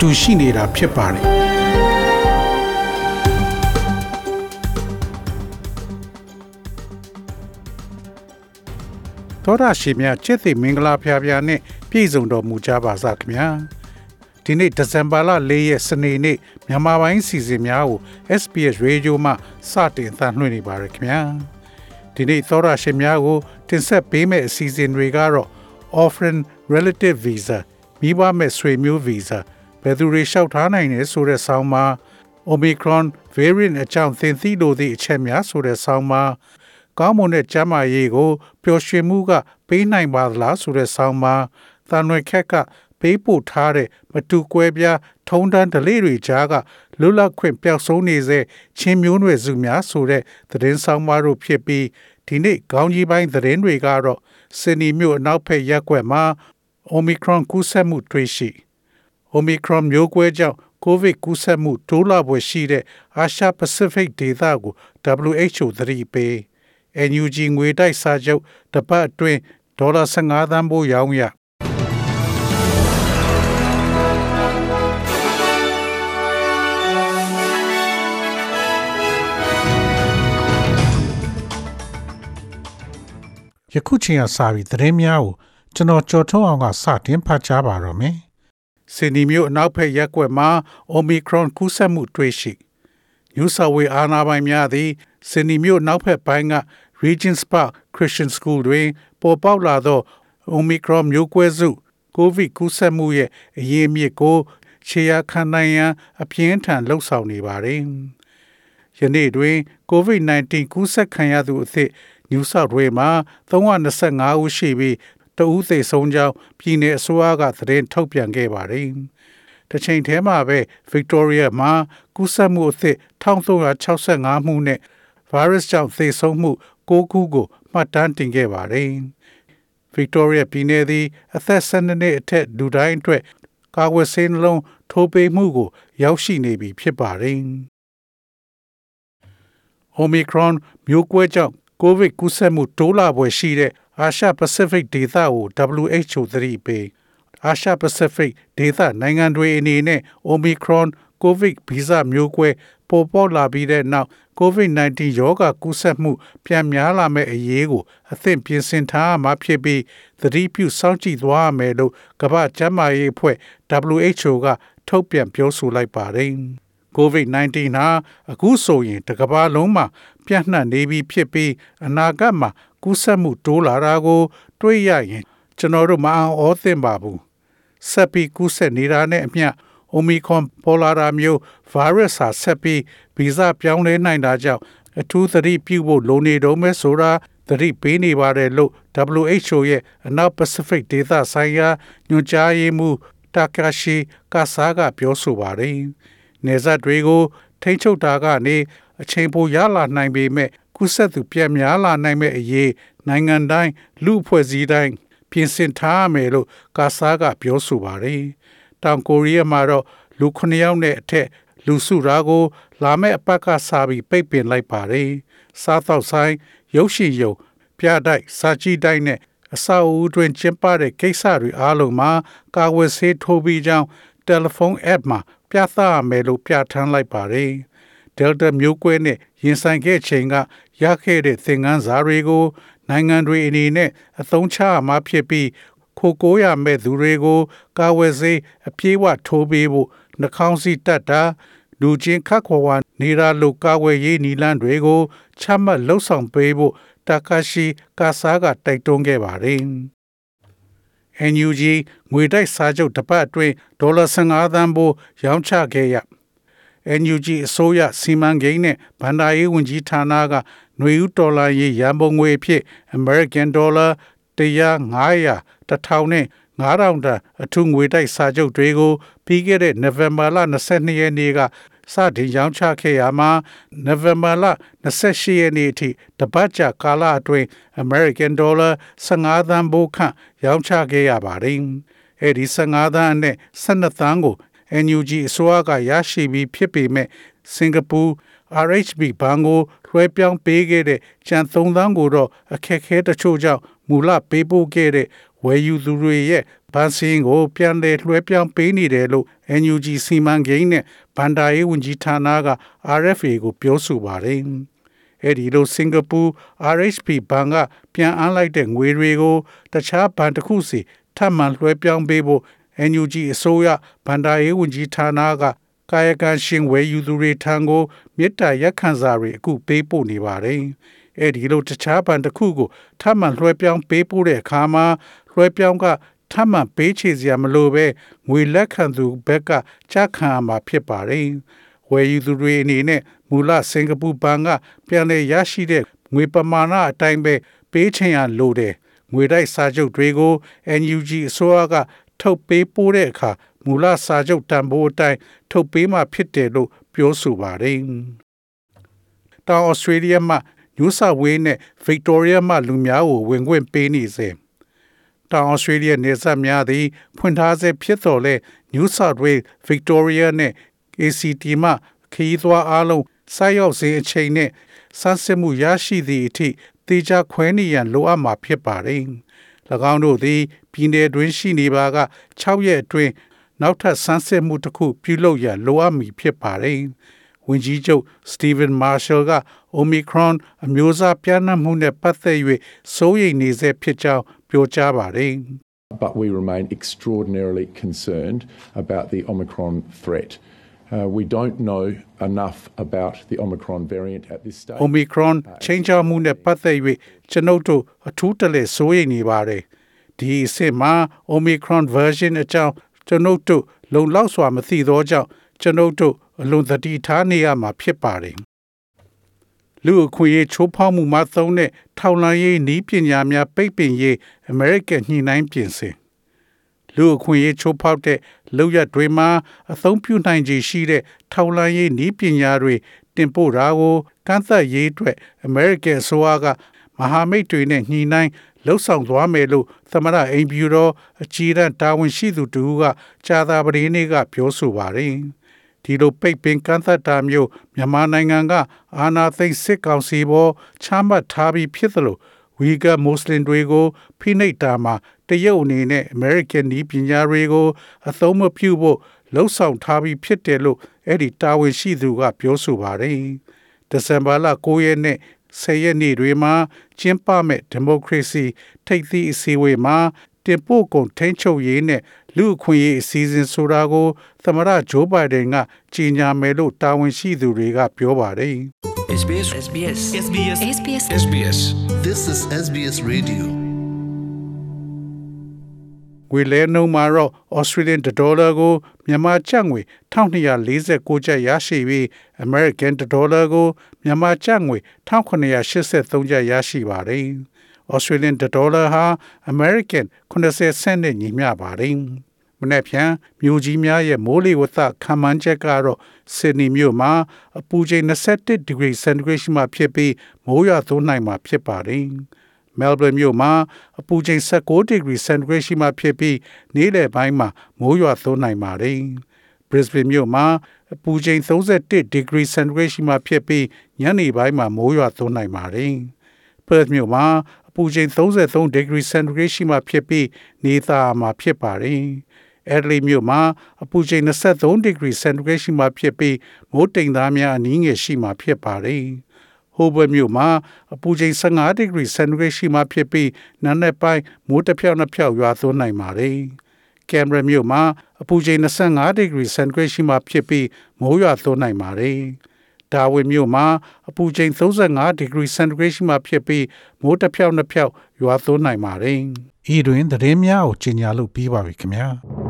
တူရှိနေတာဖြစ်ပါတယ်သောရရှိမြချစ်သိမင်္ဂလာဖျားဖျားနဲ့ပြည့်စုံတော်မူကြပါစားခင်ဗျာဒီနေ့ဒီဇင်ဘာလ၄ရက်စနေနေ့မြန်မာပိုင်းစီစဉ်များကို SPS Radio မှစတင်သလွှင့်နေပါရခင်ဗျာဒီနေ့သောရရှိများကို တင်ဆက်ပေးမယ့်အစီအစဉ်တွေကတော့ Offering Relative Visa မိဘမဲ့ဆွေမျိုး Visa ဘယ်သူတွေလျှောက်ထားနိုင်လဲဆိုတဲ့ဆောင်းပါး Omicron variant အကြောင်းသင်သိလို့သည့်အချက်များဆိုတဲ့ဆောင်းပါးကောင်းမွန်တဲ့ကျန်းမာရေးကိုပျော်ရွှင်မှုကပေးနိုင်ပါသလားဆိုတဲ့ဆောင်းပါးတန်ရွယ်ခက်ကပေးပို့ထားတဲ့မတူကွဲပြားထုံးတမ်းဓလေ့တွေကြားကလွတ်လပ်ခွင့်ပျောက်ဆုံးနေစေချင်းမျိုးနွယ်စုများဆိုတဲ့သတင်းဆောင်ပါတို့ဖြစ်ပြီးဒီနေ့ခေါင်းကြီးပိုင်းသတင်းတွေကတော့စင်နီမြို့အနောက်ဘက်ရက်ွက်မှာ Omicron ကူးစက်မှုတွေ့ရှိ Omicron မျိုးကွဲကြောင့်ကိုဗစ်ကူးစက်မှုတိုးလာပွဲရှိတဲ့အာရှပစိဖိတ်ဒေသကို WHO သတိပေး NUG ငွေတိုက်စာချုပ်တပတ်အတွင်းဒေါ်လာ15သန်းပိုးရောင်းရယခုချိန်ကစပြီးသတင်းများကိုကျွန်တော်ကြော်ထုတ်အောင်ကစတင်ဖတ်ကြားပါတော့မယ်။ စင်ဒီမျိုးအနောက်ဘက်ရက်ကွက်မှာ Omicron ကူးစက်မှုတွေ့ရှိ New South Wales အာဏာပိုင်များသည်စင်ဒီမျိုးနောက်ဘက်ပိုင်းက Regents Park Christian School တွင် ပေါ်ပေါက်လာသော Omicron မျိုးကွဲစုကိုဗစ်ကူးစက်မှုရဲ့အရေးအမြစ်ကိုခြေရာခံနိုင်ရန်အပြင်းထန်လှုံ့ဆော်နေပါတယ်။ယနေ့တွင် COVID-19 ကူးစက်ခံရသူအသစ် New South Wales မှာ325ဦးရှိပြီး တဦးသေဆုံးကြောင်းပြည်내အစိုးရကသတင်းထုတ်ပြန်ခဲ့ပါတယ်။တစ်ချိန်တည်းမှာပဲ Victoria မှာကူးစက်မှုအသစ်1365မှုနဲ့ virus ကြောင့်သေဆုံးမှု9ခုကိုမှတ်တမ်းတင်ခဲ့ပါတယ်။ Victoria ပြည်내သည်အသက်12နှစ်အထက်လူတိုင်းအတွက်ကာကွယ်ဆေးနှလုံးထိုးပေးမှုကို ရောက်ရှိနေပြီဖြစ်ပါတယ်။ Omicron မျိုးကွဲကြောင့် ကိုဗစ်ကူးစက်မှုတိုးလာပွဲရှိတဲ့အာရှပစိဖိတ်ဒေသကို WHO သတိပေးအာရှပစိဖိတ်ဒေသနိုင်ငံတွေအနေနဲ့ Omicron ကိုဗစ်ဗီဇမျိုးကွဲပေါ်ပေါက်လာပြီးတဲ့နောက် COVID-19 ရောဂါကူးစက်မှု ပြန်များလာမဲ့အရေးကို အသင့်ပြင်ဆင်ထားမှာဖြစ်ပြီးသတိပြုစောင့်ကြည့်သွားရမယ်လို့ကမ္ဘာ့ကျန်းမာရေးအဖွဲ့ WHO ကထုတ်ပြန်ပြောဆိုလိုက်ပါတယ်။ COVID-19 ဟာအခုဆိုရင်တစ်ကမ္ဘာလုံးမှာပြန့်နှံ့နေပြီဖြစ်ပြီးအနာဂတ်မှာကူးစက်မှုတိုးလာတာကို တွေးရရင် ကျွန်တော်တို့မအောင်ဩသင့်ပါဘူး။ဆက်ပြီးကူးစက်နေတာနဲ့အမျှ Omicron ပေါ်လာတာမျိုး virus ဟာဆက်ပြီးဗီဇပြောင်းလဲနိုင်တာကြောင့်အထူးသတိပြုဖို့လိုနေတော့မယ်ဆိုတာသတိပေးနေပါတယ်လို့ WHO ရဲ့အနောက်ပစိဖိတ်ဒေသဆိုင်ရာညွှန်ကြားရေးမှူးတာကာရှိကာဆာကပြောဆိုပါတယ်။ နေဆက်တွေကိုထိန်းချုပ်တာကနေအချိန်ပိုရလာနိုင်ပေမဲ့ကုဆက်သူပြက်များလာနိုင်မဲ့အရေးနိုင်ငံတိုင်းလူအဖွဲ့စည်းတိုင်းပြင်ဆင်ထားမယ်လို့ကာဆာကပြောဆိုပါတယ်။တောင်ကိုရီးယားမှာတော့လူ9ယောက်နဲ့အထက်လူစုရာကို လာမဲ့အပတ်ကစာပြီးပိတ်ပင်လိုက်ပါတယ်။စားတော့ဆိုင်ရုပ်ရှင်ရုံပြတိုက်စာကြည့်တိုက်နဲ့အဆောက်အဦတွင်ကျင်းပတဲ့ကိစ္စတွေအားလုံးမှာကာဝယ်ဆေးထိုးပြီးကြောင်းတယ်လီဖုန်း app မှာ ပြသရမယ်လို့ပြဋ္ဌာန်းလိုက်ပါတယ်။ Delta မျိုးကွဲနဲ့ရင်ဆိုင်ခဲ့ချိန်ကရခဲ့တဲ့သင်ခန်းစာတွေကို နိုင်ငံတွေအနေနဲ့အသုံးချရမှာဖြစ်ပြီးခိုကိုးရမဲ့သူတွေကို ကာဝယ်ဆေးအပြည့်အဝထိုးပေးဖို့နှာခေါင်းစည်းတက်တာလူချင်းခတ်ခွာဝါနေတာလိုကာဝယ်ရေးနီလန်းတွေကိုချမှတ်လှုပ်ဆောင်ပေးဖို့တာကာရှိကာဆာကတိုက်တွန်းခဲ့ပါတယ်။ NUG ငွေတိုက်စာချုပ်တစ်ပတ်အတွင်းဒေါ်လာ15သန်းပိုးရောင်းချခဲ့ရ NUG အစိုးရစီမံကိန်းနဲ့ဗန္ဒာရေးဝန်ကြီးဌာနကຫນွေဦးဒေါ်လာရေးရန်ပုံငွေအဖြစ် American Dollar 100 900 1000နဲ့9000တန်အထူးငွေတိုက်စာချုပ်တွေကိုပြီးခဲ့တဲ့ November လ22ရက်နေ့က စတင်ရောင်းချခဲ့ရမှာ November လ28ရက်နေ့အထိတပတ်ကြာကာလအတွင်း American Dollar 15သန်းဘိုးခန့်ရောင်းချခဲ့ရပါတယ်။အဲဒီ15သန်းအနက်12သန်းကို NUG အစိုးရကရရှိပြီးဖြစ်ပေမဲ့စင်ကာပူ RHB ဘဏ်ကိုလွှဲပြောင်းပေးခဲ့တဲ့ကျန်3သန်းကိုတော့အခက်အခဲတချို့ကြောင့်မူလပေးပို့ခဲ့တဲ့ဝယ်ယူသူတွေရဲ့ ဗန်စင်းကိုပြန်လည်လွှဲပြောင်းပေးနေတယ်လို့ NUG စီမံကိန်းနဲ့ဗန်ဒါရေးဝန်ကြီးဌာနက RFA ကိုပြောဆိုပါတယ်။အဲဒီလိုစင်ကာပူ RHB ဘဏ်ကပြန်အမ်းလိုက်တဲ့ငွေတွေကိုတခြားဘဏ်တစ်ခုစီထပ်မံလွှဲပြောင်းပေးဖို့ NUG အစိုးရဗန်ဒါရေးဝန်ကြီးဌာနကကာယကံရှင်ဝယ်ယူသူတွေထံကိုမေတ္တာရက်ခံစာတွေအခုပေးပို့နေပါတယ်။အဲဒီလိုတခြားဘဏ်တစ်ခုကိုထပ်မံလွှဲပြောင်းပေးပို့တဲ့အခါမှာလွှဲပြောင်းက ထပ်မံပေးချေစရာမလိုပဲငွေလက်ခံသူဘက်က chắc ခံရမှာဖြစ်ပါတယ်။ဝယ်ယူသူတွေအနေနဲ့မူလစင်ကာပူဘဏ်ကပြန်လည်ရရှိတဲ့ငွေပမာဏအတိုင်းပဲပေးချင်ရလို့တယ်။ငွေတိုက်စာချုပ်တွေကို NUG အစိုးရကထုတ်ပေးပို့တဲ့အခါမူလစာချုပ်တန်ဖိုးအတိုင်းထုတ်ပေးမှဖြစ်တယ်လို့ပြောဆိုပါတယ်။တောင်ဩစတြေးလျမှာ New South Wales နဲ့ Victoria မှာလူများကိုဝင်ခွင့်ပေးနေစေ။ တောင်ဩစတြေးလျနေဆက်များသည် ဖွင့်ထားဆဲဖြစ်တော်လဲ New South Wales, Victoria နဲ့ ACT မှခရီးသွားအားလုံးဆိုက်ရောက်စဉ်အချိန်နဲ့စမ်းစစ်မှုရရှိသည့်အထိတေချာခွဲနေရန်လိုအပ်မှာဖြစ်ပါတယ်။၎င်းတို့သည်ပြည်내တွင်ရှိနေပါက6ရက်အတွင်းနောက်ထပ်စမ်းစစ်မှုတစ်ခုပြုလုပ်ရန်လိုအပ်မည်ဖြစ်ပါတယ်။ ဝန်ကြီးချုပ်စတီဗင်မာရှယ်က Omicron အမျိုးအစားပြန့်နှံ့မှုနဲ့ပတ်သက်၍စိုးရိမ်နေဆဲဖြစ်ကြောင်းပြောကြားပါတယ်။ but we remain extraordinarily concerned about the Omicron threat. Uh, we don't know enough about the Omicron variant at this stage. Omicron ချိန်ချောက်မှုနဲ့ပတ်သက်၍ကျွန်ုပ်တို့အထူးတလဲစိုးရိမ်နေပါတယ်။ဒီအစ်စ်မှာ Omicron version အကြောင်းကျွန်ုပ်တို့လုံလောက်စွာမသိသောကြောင့်ကျွန်ုပ်တို့ အလွန်သတိထားနေရမှာဖြစ်ပါတယ်။လူအခွင့်အရေးချိုးဖောက်မှုမှသုံးတဲ့ထောင်လှမ်းရေးနည်းပညာများပိတ်ပင်ရေး American ညှိနှိုင်းပြင်ဆင်လူအခွင့်အရေးချိုးဖောက်တဲ့လောက်ရတွေမှာအသုံးပြုနိုင်ခြေရှိတဲ့ထောင်လှမ်းရေးနည်းပညာတွေတင်ပို့တာကိုကန့်သတ်ရေးအတွက် American အစိုးရကမဟာမိတ်တွေနဲ့ညှိနှိုင်းလှုပ်ဆောင်သွားမယ်လို့သမရအိမ်ဖြူတော်အကြီးအကဲတာဝန်ရှိသူတူကကြာသာပတေးနေ့ကပြောဆိုပါတယ်။ ဒီလိုပိတ်ပင်ကန့်သတ်တာမျိုးမြန်မာနိုင်ငံကအာဏာသိမ်းစစ်ကောင်စီပေါ်ချမှတ်ထားပြီးဖြစ်သလိုဝီဂါမွတ်စလင်တွေကိုဖိနှိပ်တာမှာတရုတ်အနေနဲ့ American ဒီပညာတွေကို အသုံးမပြုဖို့လှုံ့ဆော်ထားပြီးဖြစ်တယ်လို့အဲ့ဒီတာဝန်ရှိသူကပြောဆိုပါတယ်။ဒီဇင်ဘာလ9ရက်နေ့ဆယ်ရက်နေ့တွေမှာကျင်းပမဲ့ဒီမိုကရေစီထိပ်သီးအစည်းအဝေးမှာတင်ပို့ကုန်ထိန်းချုပ်ရေးနဲ့ လူအခွင့်အရေးအစည်းအဝေးဆိုတာကို သမရဂျိုးဘိုင်ဒန်ကကြီးညာမယ်လို့တာဝန်ရှိသူတွေကပြောပါတယ် SBS SBS SBS SBS SBS This is SBS Radio. ငွေလဲနှုန်းမှာတော့ Australian dollar ကိုမြန်မာကျပ်ငွေ1246ကျပ်ရရှိပြီး American dollar ကိုမြန်မာကျပ်ငွေ1983ကျပ်ရရှိပါတယ်။ Australian dollar ဟာ American 80 cent နဲ့ညီမျှပါတယ်။ မနေ့ဖြန်မြို့ကြီးများရဲ့မိုးလေဝသခံမှန်းချက်ကတော့ဆစ်ဒနီမြို့မှာအပူချိန်21 degree centigrade ရှိမှဖြစ်ပြီးမိုးရွာသွန်းနိုင်မှာဖြစ်ပါတယ်။ Melbourne မြို့မှာအပူချိန်16 degree centigrade ရှိမှဖြစ်ပြီးနေ့လယ်ပိုင်းမှာမိုးရွာသွန်းနိုင်ပါတယ်။ Brisbane မြို့မှာအပူချိန်31 degree centigrade ရှိမှဖြစ်ပြီးညနေပိုင်းမှာမိုးရွာသွန်းနိုင်ပါတယ်။ Perth မြို့မှာအပူချိန်33 degree centigrade ရှိမှဖြစ်ပြီးနေသားမှာဖြစ်ပါတယ်။ Adelaide မြို့မှာအပူချိန်23 degree centigrade ရှိမှဖြစ်ပြီးမိုးတိမ်သားများအနည်းငယ်ရှိမှဖြစ်ပါတယ်။ဟိုဘယ်မြို့မှာအပူချိန်15 degree centigrade ရှိမှဖြစ်ပြီးနာနဲ့ပိုင်းမိုးတစ်ဖြောက်နှစ်ဖြောက်ရွာသွန်းနိုင်ပါတယ်။ကင်မရာမြို့မှာအပူချိန်25 degree centigrade ရှိမှဖြစ်ပြီးမိုးရွာသွန်းနိုင်ပါတယ်။ဒါဝင်မြို့မှာအပူချိန်35 degree centigrade ရှိမှဖြစ်ပြီးမိုးတစ်ဖြောက်နှစ်ဖြောက်ရွာသွန်းနိုင်ပါတယ်။ဤတွင်သတင်းများကိုကြီးညာလို့ပြီးပါပြီခင်ဗျာ။